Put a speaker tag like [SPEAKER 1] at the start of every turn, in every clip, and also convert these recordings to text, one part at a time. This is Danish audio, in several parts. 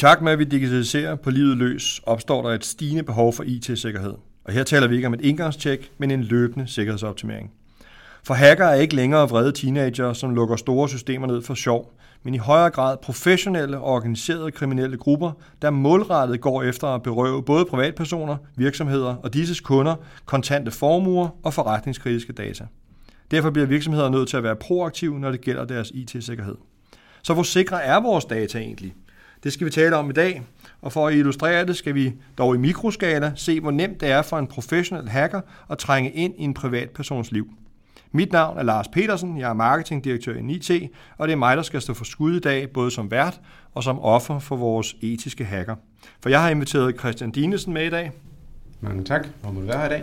[SPEAKER 1] takt med, at vi digitaliserer på livet løs, opstår der et stigende behov for IT-sikkerhed. Og her taler vi ikke om et indgangstjek, men en løbende sikkerhedsoptimering. For hacker er ikke længere vrede teenager, som lukker store systemer ned for sjov, men i højere grad professionelle og organiserede kriminelle grupper, der målrettet går efter at berøve både privatpersoner, virksomheder og disses kunder kontante formuer og forretningskritiske data. Derfor bliver virksomheder nødt til at være proaktive, når det gælder deres IT-sikkerhed. Så hvor sikre er vores data egentlig? Det skal vi tale om i dag, og for at illustrere det, skal vi dog i mikroskala se, hvor nemt det er for en professionel hacker at trænge ind i en privatpersons liv. Mit navn er Lars Petersen, jeg er marketingdirektør i IT, og det er mig, der skal stå for skud i dag, både som vært og som offer for vores etiske hacker. For jeg har inviteret Christian Dinesen med i dag.
[SPEAKER 2] Mange tak, hvor må du være her i dag.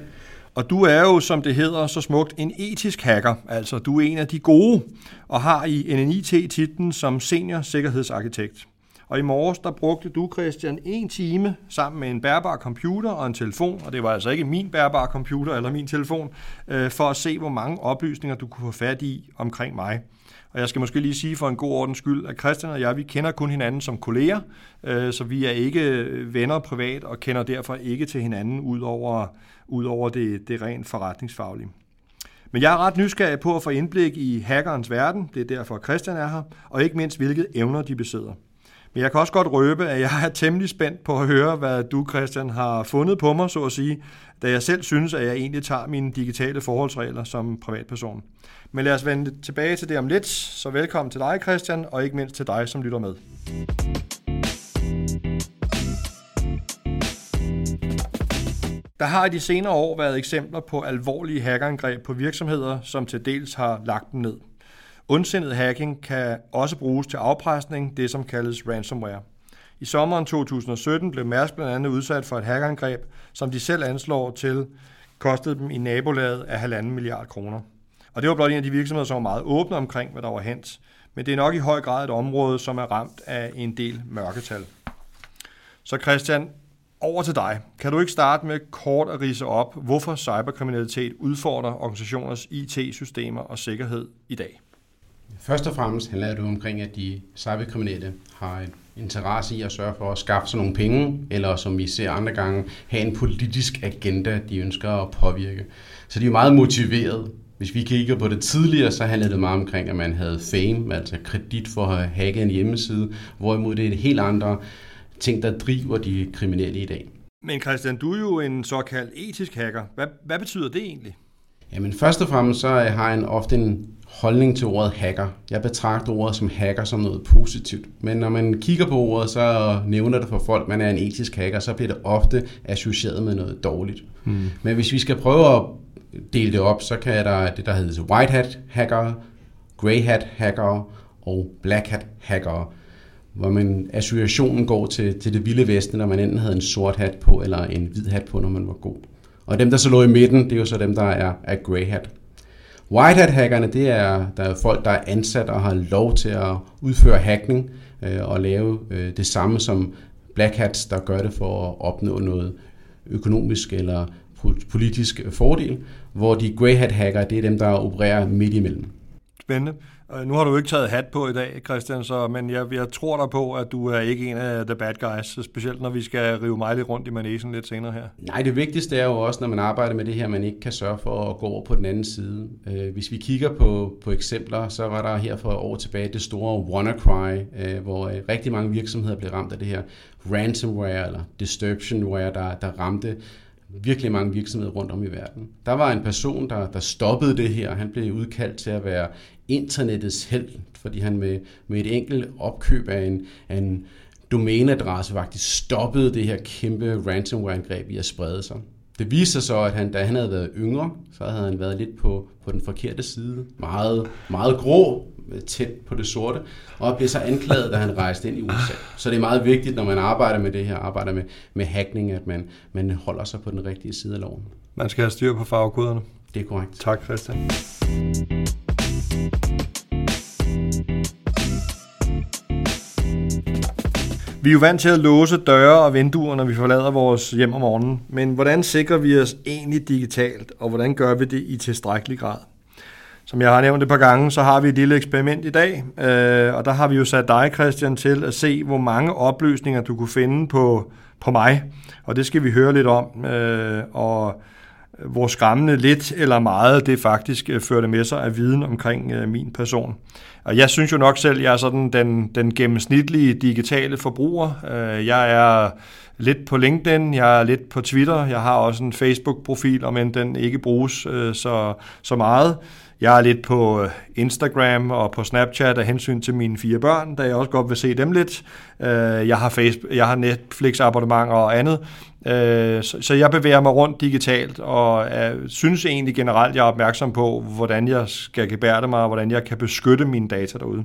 [SPEAKER 1] Og du er jo, som det hedder så smukt, en etisk hacker. Altså, du er en af de gode, og har i NNIT titlen som senior sikkerhedsarkitekt. Og i morges, der brugte du, Christian, en time sammen med en bærbar computer og en telefon, og det var altså ikke min bærbare computer eller min telefon, øh, for at se, hvor mange oplysninger du kunne få fat i omkring mig. Og jeg skal måske lige sige for en god ordens skyld, at Christian og jeg, vi kender kun hinanden som kolleger, øh, så vi er ikke venner privat og kender derfor ikke til hinanden ud over, ud over det, det rent forretningsfaglige. Men jeg er ret nysgerrig på at få indblik i hackerens verden, det er derfor Christian er her, og ikke mindst hvilke evner de besidder. Men jeg kan også godt røbe, at jeg er temmelig spændt på at høre, hvad du, Christian, har fundet på mig, så at sige, da jeg selv synes, at jeg egentlig tager mine digitale forholdsregler som privatperson. Men lad os vende tilbage til det om lidt, så velkommen til dig, Christian, og ikke mindst til dig, som lytter med. Der har i de senere år været eksempler på alvorlige hackerangreb på virksomheder, som til dels har lagt dem ned. Ondsindet hacking kan også bruges til afpresning, det som kaldes ransomware. I sommeren 2017 blev Mærsk blandt andet udsat for et hackerangreb, som de selv anslår til kostede dem i nabolaget af 1,5 milliard kroner. Og det var blot en af de virksomheder, som var meget åbne omkring, hvad der var hent. Men det er nok i høj grad et område, som er ramt af en del mørketal. Så Christian, over til dig. Kan du ikke starte med kort at rise op, hvorfor cyberkriminalitet udfordrer organisationers IT-systemer og sikkerhed i dag?
[SPEAKER 2] Først og fremmest handler det omkring, at de cyberkriminelle har en interesse i at sørge for at skaffe sig nogle penge, eller som vi ser andre gange, have en politisk agenda, de ønsker at påvirke. Så de er meget motiveret. Hvis vi kigger på det tidligere, så handlede det meget omkring, at man havde fame, altså kredit for at hacke en hjemmeside, hvorimod det er et helt andre ting, der driver de kriminelle i dag.
[SPEAKER 1] Men Christian, du er jo en såkaldt etisk hacker. Hvad, hvad betyder det egentlig?
[SPEAKER 2] Jamen først og fremmest så har jeg en, ofte en holdning til ordet hacker. Jeg betragter ordet som hacker som noget positivt. Men når man kigger på ordet, så nævner det for folk, at man er en etisk hacker, så bliver det ofte associeret med noget dårligt. Hmm. Men hvis vi skal prøve at dele det op, så kan der det, der hedder white hat hacker, grey hat hacker og black hat hacker hvor man associationen går til, til det vilde vesten, når man enten havde en sort hat på, eller en hvid hat på, når man var god. Og dem, der så lå i midten, det er jo så dem, der er, er grey hat. White hat hackerne, det er, der er folk, der er ansat og har lov til at udføre hackning øh, og lave øh, det samme som black hats, der gør det for at opnå noget økonomisk eller politisk fordel, hvor de grey hat hacker, det er dem, der opererer midt imellem.
[SPEAKER 1] Spændende. Øh, nu har du ikke taget hat på i dag, Christian, så, men jeg, jeg tror dig på, at du er ikke en af the bad guys, specielt når vi skal rive mig lidt rundt i manesen lidt senere her.
[SPEAKER 2] Nej, det vigtigste er jo også, når man arbejder med det her, man ikke kan sørge for at gå over på den anden side. Øh, hvis vi kigger på, på eksempler, så var der her for år tilbage det store WannaCry, øh, hvor rigtig mange virksomheder blev ramt af det her ransomware eller disruptionware, der, der ramte virkelig mange virksomheder rundt om i verden. Der var en person, der, der stoppede det her. Han blev udkaldt til at være internettets held, fordi han med, med et enkelt opkøb af en, af en domæneadresse faktisk stoppede det her kæmpe ransomware-angreb i at sprede sig. Det viste sig så, at han, da han havde været yngre, så havde han været lidt på, på den forkerte side. Meget, meget grå, tæt på det sorte, og blev så anklaget, da han rejste ind i USA. Så det er meget vigtigt, når man arbejder med det her, arbejder med, med hackning, at man, man holder sig på den rigtige side af loven.
[SPEAKER 1] Man skal have styr på farvekoderne.
[SPEAKER 2] Det er korrekt.
[SPEAKER 1] Tak, Christian. Vi er jo vant til at låse døre og vinduer, når vi forlader vores hjem om morgenen. Men hvordan sikrer vi os egentlig digitalt, og hvordan gør vi det i tilstrækkelig grad? Som jeg har nævnt et par gange, så har vi et lille eksperiment i dag, øh, og der har vi jo sat dig, Christian, til at se, hvor mange opløsninger du kunne finde på, på mig. Og det skal vi høre lidt om. Øh, og hvor skræmmende lidt eller meget det faktisk øh, førte med sig af viden omkring øh, min person. Og jeg synes jo nok selv, at jeg er sådan den, den gennemsnitlige digitale forbruger. Øh, jeg er lidt på LinkedIn, jeg er lidt på Twitter, jeg har også en Facebook-profil, men den ikke bruges øh, så, så meget. Jeg er lidt på øh, Instagram og på Snapchat af hensyn til mine fire børn, da jeg også godt vil se dem lidt. Øh, jeg har, Facebook, jeg har Netflix-abonnementer og andet, øh, så jeg bevæger mig rundt digitalt, og synes egentlig generelt, jeg er opmærksom på, hvordan jeg skal gebærde mig, og hvordan jeg kan beskytte mine data derude.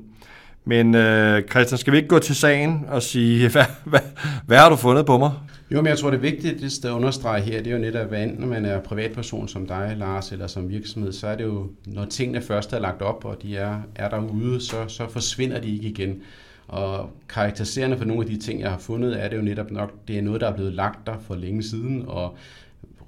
[SPEAKER 1] Men øh, Christian, skal vi ikke gå til sagen og sige, hvad, hvad, hvad har du fundet på mig?
[SPEAKER 2] Jo, men jeg tror, det vigtige, det at understrege her, det er jo netop, hvad enten man er privatperson som dig, Lars, eller som virksomhed, så er det jo, når tingene først er lagt op, og de er, er derude, så, så forsvinder de ikke igen. Og karakteriserende for nogle af de ting, jeg har fundet, er det jo netop nok, det er noget, der er blevet lagt der for længe siden, og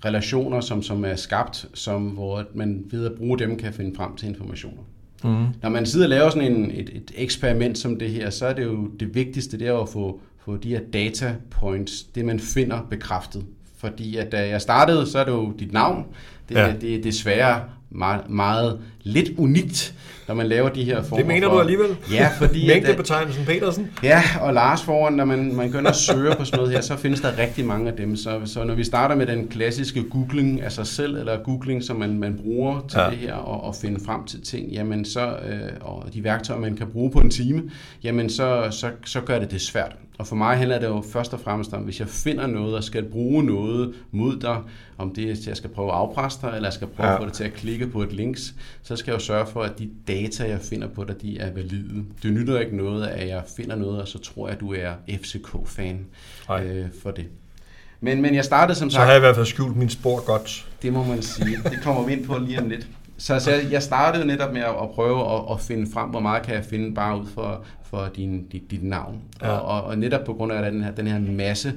[SPEAKER 2] relationer, som, som er skabt, som, hvor man ved at bruge dem kan finde frem til informationer. Mm. Når man sidder og laver sådan en, et, et eksperiment som det her, så er det jo det vigtigste, det er at få, få de her data points, det man finder bekræftet. Fordi at da jeg startede, så er det jo dit navn. Det, ja. det, det er desværre meget, meget lidt unikt, når man laver de her former
[SPEAKER 1] Det mener for, du alligevel?
[SPEAKER 2] Ja, fordi...
[SPEAKER 1] Mængdebetegnelsen Petersen?
[SPEAKER 2] Ja, og Lars foran, når man, man begynder at søge på sådan noget her, så findes der rigtig mange af dem. Så, så når vi starter med den klassiske googling af sig selv, eller googling, som man, man bruger til ja. det her, og, og finde frem til ting, jamen så, øh, og de værktøjer, man kan bruge på en time, jamen så, så, så gør det det svært. Og for mig handler det jo først og fremmest om, hvis jeg finder noget og skal bruge noget mod dig, om det er, at jeg skal prøve at afpresse dig, eller jeg skal prøve ja. at få dig til at klikke på et links, så skal jeg jo sørge for, at de data, jeg finder på dig, de er valide. Det nytter ikke noget, at jeg finder noget, og så tror jeg, at du er FCK-fan øh, for det. Men, men jeg startede som sagt...
[SPEAKER 1] Så har jeg i hvert fald skjult min spor godt.
[SPEAKER 2] Det må man sige. Det kommer vi ind på lige om lidt. Så, så jeg startede netop med at, prøve at, at finde frem, hvor meget kan jeg finde bare ud for, for din, dit, dit navn. Ja. Og, og, og netop på grund af den her, den her masse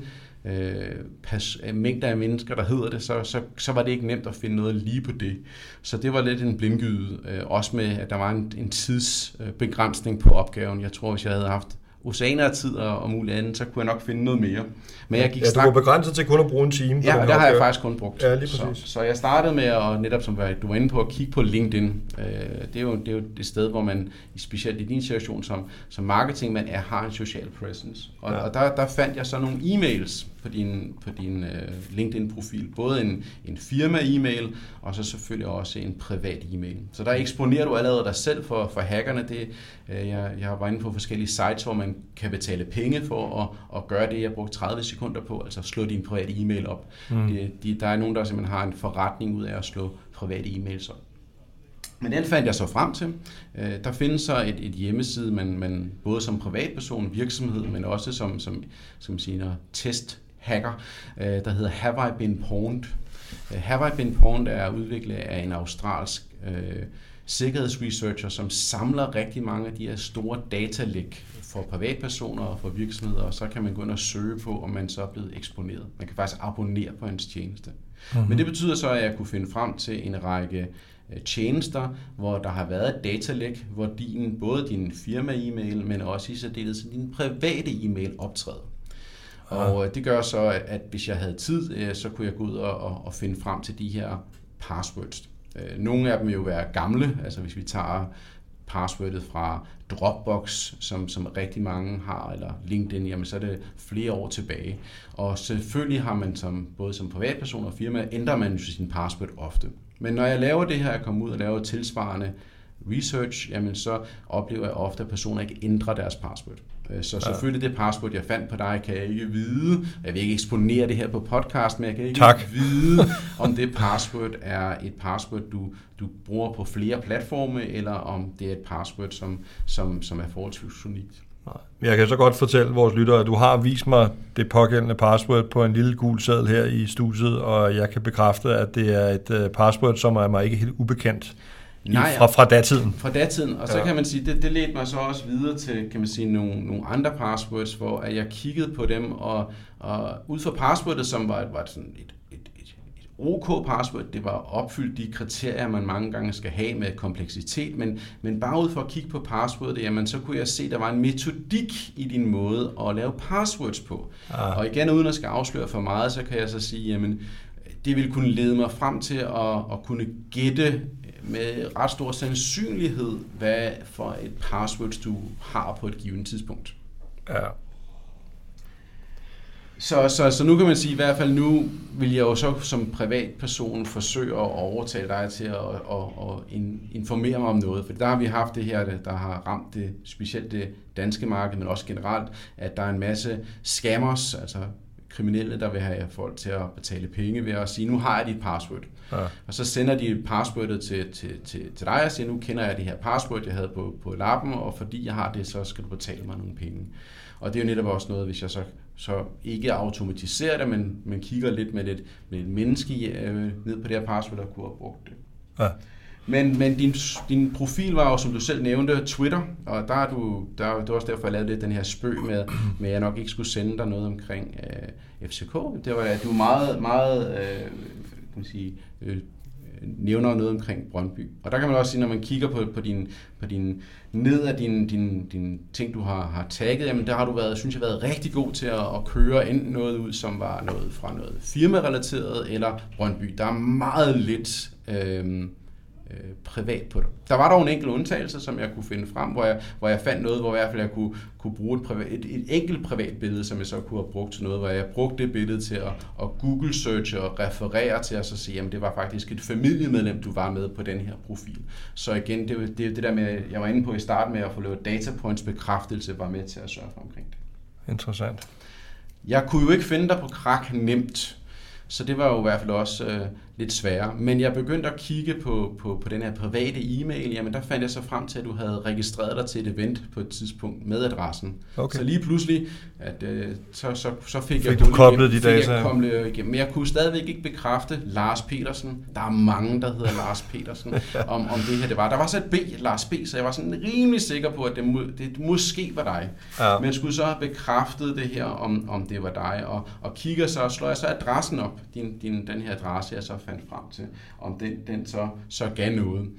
[SPEAKER 2] øh, pas, øh, mængder af mennesker, der hedder det, så, så, så var det ikke nemt at finde noget lige på det. Så det var lidt en blindgyde, øh, også med, at der var en, en tidsbegrænsning på opgaven. Jeg tror, hvis jeg havde haft oceaner af tid og, og muligt andet, så kunne jeg nok finde noget mere.
[SPEAKER 1] Men jeg gik ja, du var begrænset til kun at bruge en time.
[SPEAKER 2] Ja, og der har jeg faktisk kun brugt.
[SPEAKER 1] Ja, lige præcis.
[SPEAKER 2] Så, så jeg startede med at netop, som du var inde på, at kigge på LinkedIn. Øh, det, er jo, det er jo det sted, hvor man, specielt i din situation som, som marketingmand, er, har en social presence. Og, ja. og der, der fandt jeg så nogle e-mails på din, på din uh, LinkedIn-profil. Både en, en firma-e-mail, og så selvfølgelig også en privat e-mail. Så der eksponerer du allerede dig selv for, for hackerne. Det, uh, jeg, jeg har været inde på forskellige sites, hvor man kan betale penge for at, at gøre det. Jeg brugte 30 sekunder på, altså slå din private e-mail op. Mm. De, de, der er nogen, der simpelthen har en forretning ud af at slå private e-mails op. Men den fandt jeg så frem til. Øh, der findes så et, et hjemmeside, man, man både som privatperson, virksomhed, men også som, som, som siger, test hacker, øh, der hedder Have I Been Pwned. Øh, Have I Been Pwned er udviklet af en australsk øh, sikkerhedsresearcher, som samler rigtig mange af de her store datalæk for privatpersoner og for virksomheder, og så kan man gå ind og søge på, om man så er blevet eksponeret. Man kan faktisk abonnere på hans tjeneste. Mm-hmm. Men det betyder så, at jeg kunne finde frem til en række øh, tjenester, hvor der har været et datalæk, hvor din, både din firma-e-mail, men også i særdeleshed din private e-mail optræder. Og øh, det gør så, at, at hvis jeg havde tid, øh, så kunne jeg gå ud og, og, og finde frem til de her passwords. Øh, nogle af dem vil jo være gamle, altså hvis vi tager passwordet fra Dropbox, som, som rigtig mange har, eller LinkedIn, jamen så er det flere år tilbage. Og selvfølgelig har man som, både som privatperson og firma, ændrer man jo sin password ofte. Men når jeg laver det her, jeg kommer ud og laver tilsvarende research, jamen så oplever jeg ofte, at personer ikke ændrer deres password. Øh, så selvfølgelig det password, jeg fandt på dig, kan jeg ikke vide. Jeg vil ikke eksponere det her på podcast, men jeg kan ikke
[SPEAKER 1] tak.
[SPEAKER 2] vide, om det password er et password, du, du bruger på flere platforme, eller om det er et password, som, som, som er forholdsvis unikt.
[SPEAKER 1] Jeg kan så godt fortælle vores lyttere, at du har vist mig det pågældende password på en lille gul seddel her i studiet, og jeg kan bekræfte, at det er et øh, password, som er mig ikke helt ubekendt. Nej, fra, fra datiden.
[SPEAKER 2] Fra datiden, og så ja. kan man sige, det, det ledte mig så også videre til, kan man sige, nogle, nogle andre passwords, hvor at jeg kiggede på dem, og, og ud fra passwordet, som var, var sådan et, et, et, et OK password, det var opfyldt de kriterier, man mange gange skal have med kompleksitet, men, men bare ud for at kigge på passwordet, jamen så kunne jeg se, der var en metodik i din måde at lave passwords på. Ah. Og igen, uden at skal afsløre for meget, så kan jeg så sige, jamen det vil kunne lede mig frem til at, at kunne gætte med ret stor sandsynlighed, hvad for et password du har på et givet tidspunkt. Ja. Så, så, så nu kan man sige, i hvert fald nu vil jeg jo så som privatperson forsøge at overtale dig til at, at, at informere mig om noget. For der har vi haft det her, der har ramt det, specielt det danske marked, men også generelt, at der er en masse scammers, altså kriminelle, der vil have folk til at betale penge ved at sige, nu har jeg dit password. Ja. Og så sender de passwordet til, til, til, til dig og siger, nu kender jeg det her password, jeg havde på, på lappen, og fordi jeg har det, så skal du betale mig nogle penge. Og det er jo netop også noget, hvis jeg så, så ikke automatiserer det, men, men kigger lidt med, lidt, med et menneske øh, ned på det her password, der kunne have brugt det. Ja. Men, men din, din profil var jo, som du selv nævnte, Twitter, og der er du, der, det var også derfor, jeg lavede lidt den her spøg med, med at jeg nok ikke skulle sende dig noget omkring øh, FCK. Det var, at du meget, meget øh, kan man sige, øh, nævner noget omkring Brøndby. Og der kan man også sige, når man kigger på, på, din, på din, ned af din, din, din ting, du har, har tagget, jamen der har du været, synes jeg, været rigtig god til at, at køre enten noget ud, som var noget fra noget firmarelateret, eller Brøndby. Der er meget lidt... Øh, øh, privat på det. Der var dog en enkelt undtagelse, som jeg kunne finde frem, hvor jeg, hvor jeg fandt noget, hvor i hvert fald jeg kunne, kunne bruge et, privat, et, et enkelt privat billede, som jeg så kunne have brugt til noget, hvor jeg brugte det billede til at, at Google-searche og referere til, og så sige, jamen det var faktisk et familiemedlem, du var med på den her profil. Så igen, det, det, det der med, jeg var inde på i starten med at få lavet data points bekræftelse, var med til at sørge for omkring det.
[SPEAKER 1] Interessant.
[SPEAKER 2] Jeg kunne jo ikke finde dig på krak nemt, så det var jo i hvert fald også øh, lidt sværere. Men jeg begyndte at kigge på, på, på den her private e-mail, jamen der fandt jeg så frem til, at du havde registreret dig til et event på et tidspunkt med adressen. Okay. Så lige pludselig, at, øh, så, så, så fik, fik
[SPEAKER 1] jeg du koblet de data?
[SPEAKER 2] Jeg koblet igennem. Men jeg kunne stadigvæk ikke bekræfte Lars Petersen. Der er mange, der hedder Lars Petersen, om, om det her det var. Der var så et B, Lars B, så jeg var sådan rimelig sikker på, at det, må, det måske var dig. Ja. Men skulle så have bekræftet det her, om, om det var dig. Og, og kigger så, slår jeg så adressen op, din, din, den her adresse, jeg så fandt frem til, om den, den så, så gav noget.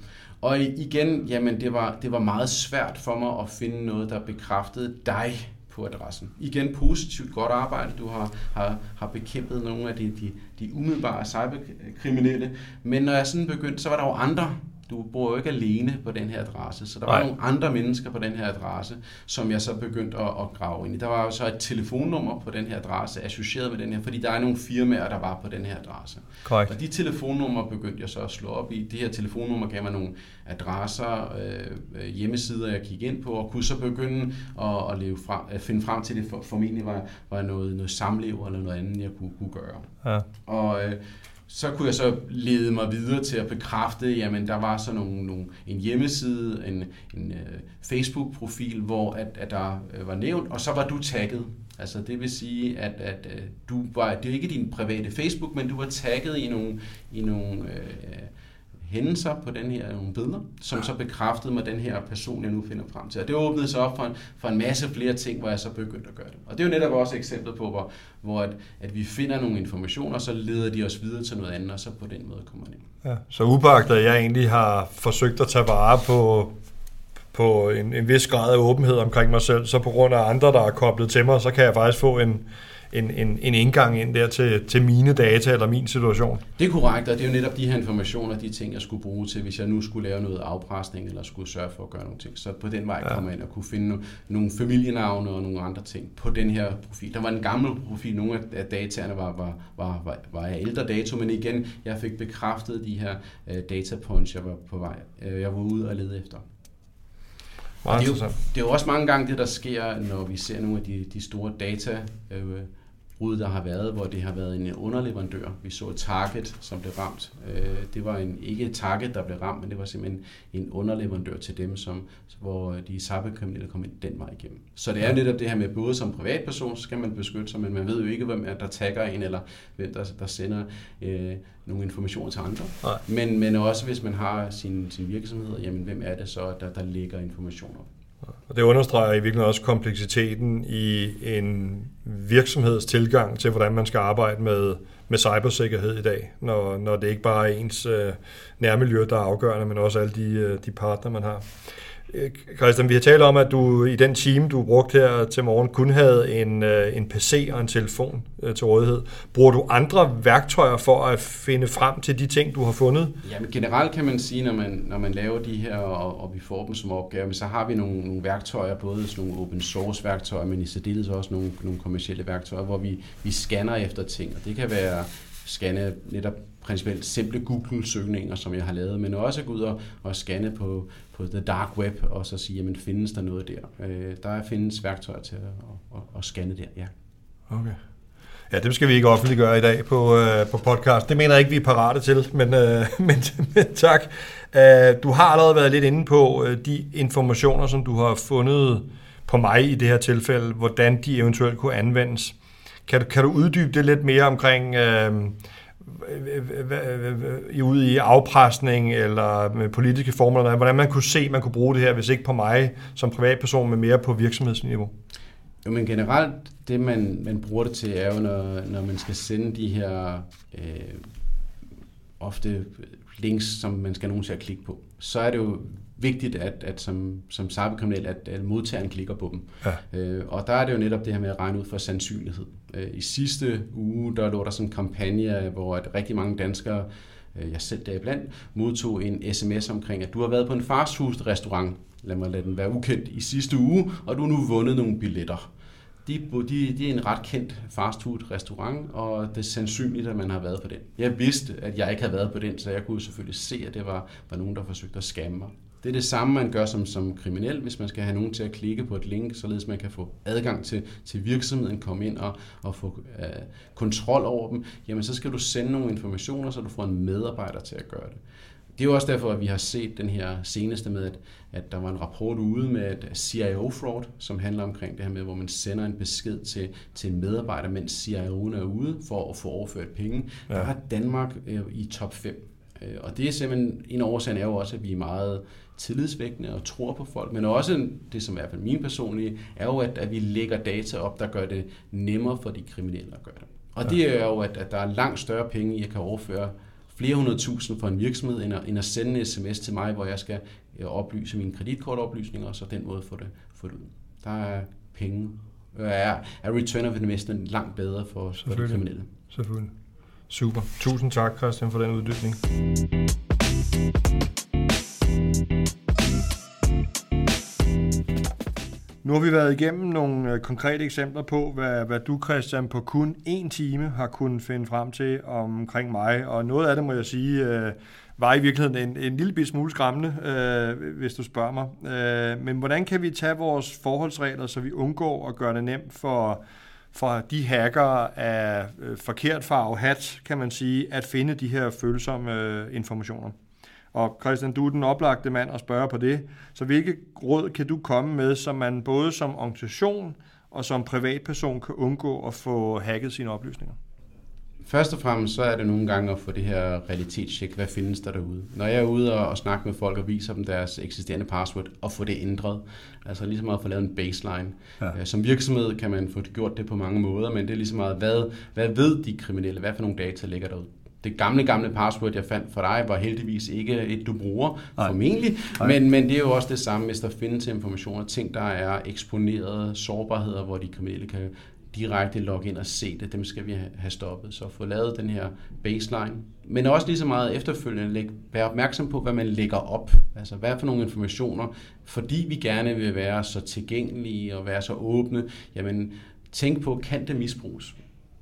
[SPEAKER 2] Og igen, jamen det var, det var meget svært for mig at finde noget, der bekræftede dig på adressen. Igen positivt godt arbejde. Du har, har, har bekæmpet nogle af de, de, de umiddelbare cyberkriminelle. Men når jeg sådan begyndte, så var der jo andre, du bor jo ikke alene på den her adresse, så der Nej. var nogle andre mennesker på den her adresse, som jeg så begyndte at, at grave ind i. Der var jo så et telefonnummer på den her adresse, associeret med den her, fordi der er nogle firmaer, der var på den her adresse.
[SPEAKER 1] Correct.
[SPEAKER 2] Og de telefonnumre begyndte jeg så at slå op i. Det her telefonnummer gav mig nogle adresser, øh, hjemmesider, jeg kiggede ind på, og kunne så begynde at, at, leve frem, at finde frem til, det for, formentlig var, var noget, noget samlev eller noget andet, jeg kunne, kunne gøre. Ja. Og øh, så kunne jeg så lede mig videre til at bekræfte, jamen der var så nogle, nogle, en hjemmeside, en, en uh, Facebook-profil, hvor at, at der uh, var nævnt, og så var du tagget. Altså det vil sige, at, at uh, du var, det er ikke din private Facebook, men du var tagget i nogle, i nogle uh, hændelser på den her nogle billeder, som så bekræftede mig den her person, jeg nu finder frem til. Og det åbnede så op for en, for en masse flere ting, hvor jeg så begyndte at gøre det. Og det er jo netop også et eksempel på, hvor, hvor at, at vi finder nogle informationer, og så leder de os videre til noget andet, og så på den måde kommer det ind.
[SPEAKER 1] Ja, så ubagt, at jeg egentlig har forsøgt at tage vare på, på en, en vis grad af åbenhed omkring mig selv, så på grund af andre, der er koblet til mig, så kan jeg faktisk få en, en, en, en indgang ind der til, til mine data eller min situation.
[SPEAKER 2] Det er korrekt, og det er jo netop de her informationer, de ting, jeg skulle bruge til, hvis jeg nu skulle lave noget afpresning eller skulle sørge for at gøre nogle ting. Så på den vej ja. kom jeg ind og kunne finde nogle familienavne og nogle andre ting på den her profil. Der var en gammel profil, nogle af dataerne var, var, var, var, var af ældre dato, men igen, jeg fik bekræftet de her uh, data points, jeg var på vej. Uh, jeg var ude og lede efter. det, er jo, det er jo også mange gange det, der sker, når vi ser nogle af de, de store data øh, brud, der har været, hvor det har været en underleverandør. Vi så Target, som blev ramt. Øh, det var en, ikke Target, der blev ramt, men det var simpelthen en underleverandør til dem, som, hvor de cyberkriminelle kom ind den vej igennem. Så det er netop det her med, både som privatperson, så skal man beskytte sig, men man ved jo ikke, hvem er, der tagger en, eller hvem der, der sender øh, nogle informationer til andre. Men, men også hvis man har sin, sin virksomhed, jamen hvem er det så, der, der lægger informationer
[SPEAKER 1] og det understreger i virkeligheden også kompleksiteten i en virksomheds tilgang til, hvordan man skal arbejde med, med cybersikkerhed i dag, når, når det ikke bare er ens øh, nærmiljø, der er afgørende, men også alle de, øh, de partner, man har. Øh, Christian, vi har talt om, at du i den time, du brugte her til morgen, kun havde en, øh, en PC og en telefon øh, til rådighed. Bruger du andre værktøjer for at finde frem til de ting, du har fundet?
[SPEAKER 2] Jamen generelt kan man sige, når man, når man laver de her, og, og vi får dem som opgave, så har vi nogle, nogle værktøjer, både sådan nogle open source værktøjer, men i særdeles også nogle, nogle kommersielle værktøjer, hvor vi, vi scanner efter ting. Og det kan være scanne netop principielt simple Google-søgninger, som jeg har lavet, men også gå ud og, og scanne på, på the dark web, og så sige, jamen findes der noget der? Øh, der findes værktøjer til at, at, at scanne der, ja.
[SPEAKER 1] Okay. Ja, det skal vi ikke offentliggøre i dag på, øh, på podcast. Det mener jeg ikke, vi er parate til, men, øh, men, men tak. Øh, du har allerede været lidt inde på øh, de informationer, som du har fundet på mig i det her tilfælde, hvordan de eventuelt kunne anvendes. Kan du, kan du uddybe det lidt mere omkring... Øh, ude i afpresning eller med politiske formler, hvordan man kunne se, at man kunne bruge det her, hvis ikke på mig som privatperson, men mere på virksomhedsniveau?
[SPEAKER 2] Jo, men generelt, det man, man bruger det til, er jo, når, når man skal sende de her øh, ofte links, som man skal nogen til at klikke på, så er det jo vigtigt, at, at som, som cyberkriminel, at, at modtageren klikker på dem. Ja. Øh, og der er det jo netop det her med at regne ud for sandsynlighed. Øh, I sidste uge, der lå der sådan en kampagne, hvor at rigtig mange danskere, øh, jeg selv deriblandt, modtog en sms omkring, at du har været på en fastfood-restaurant, lad mig lade den være ukendt, i sidste uge, og du har nu vundet nogle billetter. De, de, de er en ret kendt fastfood-restaurant, og det er sandsynligt, at man har været på den. Jeg vidste, at jeg ikke havde været på den, så jeg kunne selvfølgelig se, at det var, var nogen, der forsøgte at skamme mig. Det er det samme, man gør som, som kriminel, hvis man skal have nogen til at klikke på et link, således man kan få adgang til, til virksomheden, komme ind og, og få øh, kontrol over dem. Jamen, så skal du sende nogle informationer, så du får en medarbejder til at gøre det. Det er jo også derfor, at vi har set den her seneste med, at, at der var en rapport ude med et CIO-fraud, som handler omkring det her med, hvor man sender en besked til, til en medarbejder, mens CIO'en er ude for at få overført penge. Ja. Der er Danmark øh, i top 5. Øh, og det er simpelthen, en årsag er jo også, at vi er meget tillidsvækkende og tror på folk, men også det, som er i hvert fald min personlige, er jo, at, at vi lægger data op, der gør det nemmere for de kriminelle at gøre det. Og ja. det er jo, at, at der er langt større penge at kan overføre flere hundrede tusind for en virksomhed, end at, end at sende en sms til mig, hvor jeg skal øh, oplyse mine kreditkortoplysninger, og så den måde få det, få det ud. Der er penge. Er, er return of investment langt bedre for, for de kriminelle.
[SPEAKER 1] Selvfølgelig. Super. Tusind tak, Christian, for den uddybning. Nu har vi været igennem nogle øh, konkrete eksempler på, hvad, hvad du, Christian, på kun én time har kunnet finde frem til omkring mig. Og noget af det, må jeg sige, øh, var i virkeligheden en, en lille smule skræmmende, øh, hvis du spørger mig. Øh, men hvordan kan vi tage vores forholdsregler, så vi undgår at gøre det nemt for, for de hacker af øh, forkert farve hat, kan man sige, at finde de her følsomme øh, informationer? Og Christian, du er den oplagte mand at spørge på det. Så hvilke råd kan du komme med, som man både som organisation og som privatperson kan undgå at få hacket sine oplysninger?
[SPEAKER 2] Først og fremmest så er det nogle gange at få det her realitetstjek. Hvad findes der derude? Når jeg er ude og, og snakker med folk og viser dem deres eksisterende password og få det ændret, altså lige så meget at få lavet en baseline. Ja. Som virksomhed kan man få gjort det på mange måder, men det er lige så meget, hvad, hvad ved de kriminelle? Hvad for nogle data ligger derude? Det gamle, gamle password, jeg fandt for dig, var heldigvis ikke et, du bruger, Nej. formentlig. Nej. Men, men det er jo også det samme, hvis der findes informationer, ting, der er eksponerede sårbarheder, hvor de kriminelle kan direkte logge ind og se det, dem skal vi have stoppet. Så få lavet den her baseline. Men også lige så meget efterfølgende læg, være opmærksom på, hvad man lægger op. Altså hvad for nogle informationer, fordi vi gerne vil være så tilgængelige og være så åbne, jamen tænk på, kan det misbruges?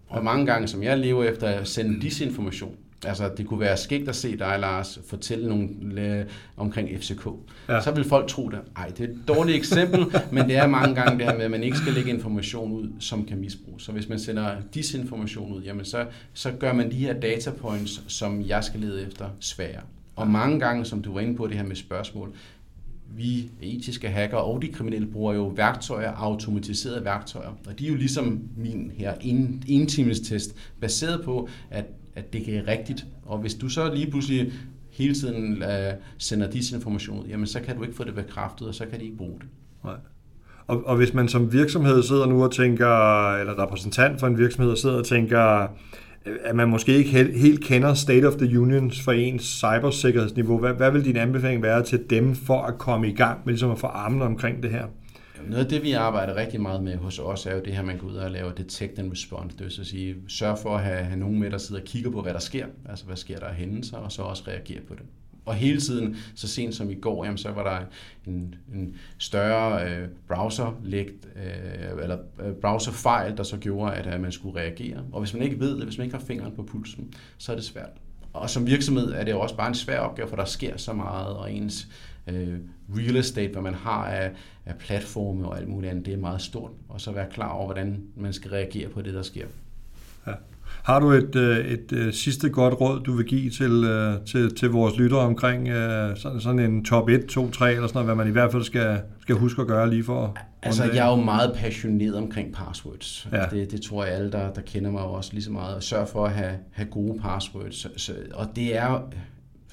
[SPEAKER 2] Og mange gange, som jeg lever efter, at sende disinformation. Altså, det kunne være skægt at se dig, Lars, fortælle nogle omkring FCK. Ja. Så vil folk tro det. Ej, det er et dårligt eksempel, men det er mange gange det her med, at man ikke skal lægge information ud, som kan misbruges. Så hvis man sender disinformation ud, jamen så, så gør man de her data points, som jeg skal lede efter, svære. Og mange gange, som du var inde på det her med spørgsmål, vi etiske hacker og de kriminelle bruger jo værktøjer, automatiserede værktøjer. Og de er jo ligesom min her en, en times test, baseret på, at, at det er rigtigt. Og hvis du så lige pludselig hele tiden uh, sender disinformation ud, jamen så kan du ikke få det bekræftet, og så kan de ikke bruge det.
[SPEAKER 1] Nej. Og, og hvis man som virksomhed sidder nu og tænker, eller repræsentant for en virksomhed sidder og tænker, at man måske ikke helt kender State of the Unions for ens cybersikkerhedsniveau. Hvad, hvad vil din anbefaling være til dem for at komme i gang med ligesom at få armene omkring det her?
[SPEAKER 2] Noget af det, vi arbejder rigtig meget med hos os, er jo det her, man går ud og laver detect and response. Det vil sige, sørge for at have, have nogen med, der sidder og kigger på, hvad der sker. Altså, hvad sker der af hændelser, og så også reagere på det. Og hele tiden, så sent som i går, jamen, så var der en, en større øh, browserlægt, øh, eller øh, browserfejl, der så gjorde, at, at man skulle reagere. Og hvis man ikke ved det, hvis man ikke har fingeren på pulsen, så er det svært. Og som virksomhed er det jo også bare en svær opgave, for der sker så meget, og ens øh, real estate, hvad man har af, af platforme og alt muligt andet, det er meget stort. Og så være klar over, hvordan man skal reagere på det, der sker.
[SPEAKER 1] Ja. Har du et, øh, et, et øh, sidste godt råd, du vil give til, øh, til, til vores lyttere omkring sådan, sådan en top 1, 2, 3 eller sådan noget, hvad man i hvert fald skal, skal huske at gøre lige for?
[SPEAKER 2] Altså, jeg er jo meget passioneret omkring passwords. Ja. Det, det tror jeg alle, der, der kender mig også lige så meget. Sørg for at have, have gode passwords. Så, og det er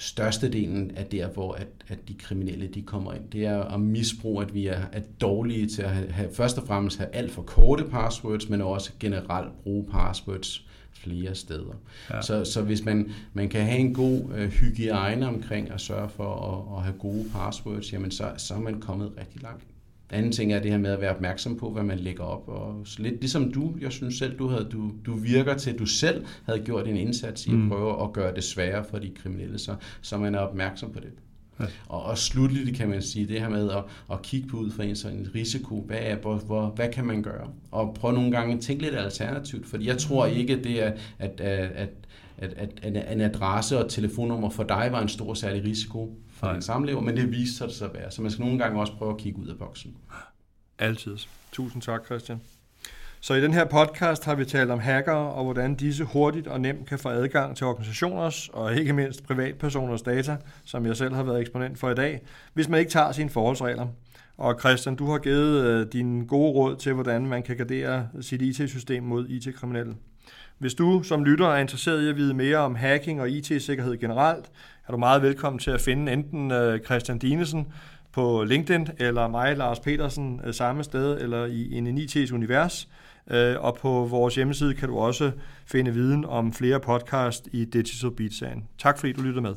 [SPEAKER 2] størstedelen af der, hvor at, at de kriminelle de kommer ind. Det er at misbruge, at vi er, er dårlige til at have, have, først og fremmest have alt for korte passwords, men også generelt bruge passwords flere steder. Ja. Så, så hvis man, man kan have en god øh, hygiejne omkring at sørge for at, at have gode passwords, jamen så, så er man kommet rigtig langt. Anden ting er det her med at være opmærksom på, hvad man lægger op. Og lidt ligesom du, jeg synes selv, du, havde, du, du virker til, at du selv havde gjort en indsats i at mm. prøve at gøre det sværere for de kriminelle, så, så man er opmærksom på det. Ja. Og, og slutligt kan man sige det her med at, at kigge på ud fra en sådan risiko. Hvad, er, hvor, hvor, hvad kan man gøre? Og prøve nogle gange at tænke lidt alternativt, fordi jeg tror ikke, det er, at, at, at at, at, at en adresse og telefonnummer for dig var en stor særlig risiko for din samlever, men det viste sig det så at være. Så man skal nogle gange også prøve at kigge ud af boksen.
[SPEAKER 1] Altid. Tusind tak, Christian. Så i den her podcast har vi talt om hacker og hvordan disse hurtigt og nemt kan få adgang til organisationers og ikke mindst privatpersoners data, som jeg selv har været eksponent for i dag, hvis man ikke tager sine forholdsregler. Og Christian, du har givet øh, dine gode råd til, hvordan man kan gardere sit IT-system mod IT-kriminelle. Hvis du som lytter er interesseret i at vide mere om hacking og IT-sikkerhed generelt, er du meget velkommen til at finde enten øh, Christian Dinesen på LinkedIn, eller mig, Lars Petersen, øh, samme sted, eller i en IT's univers. Øh, og på vores hjemmeside kan du også finde viden om flere podcast i Digital Beat-sagen. Tak fordi du lyttede med.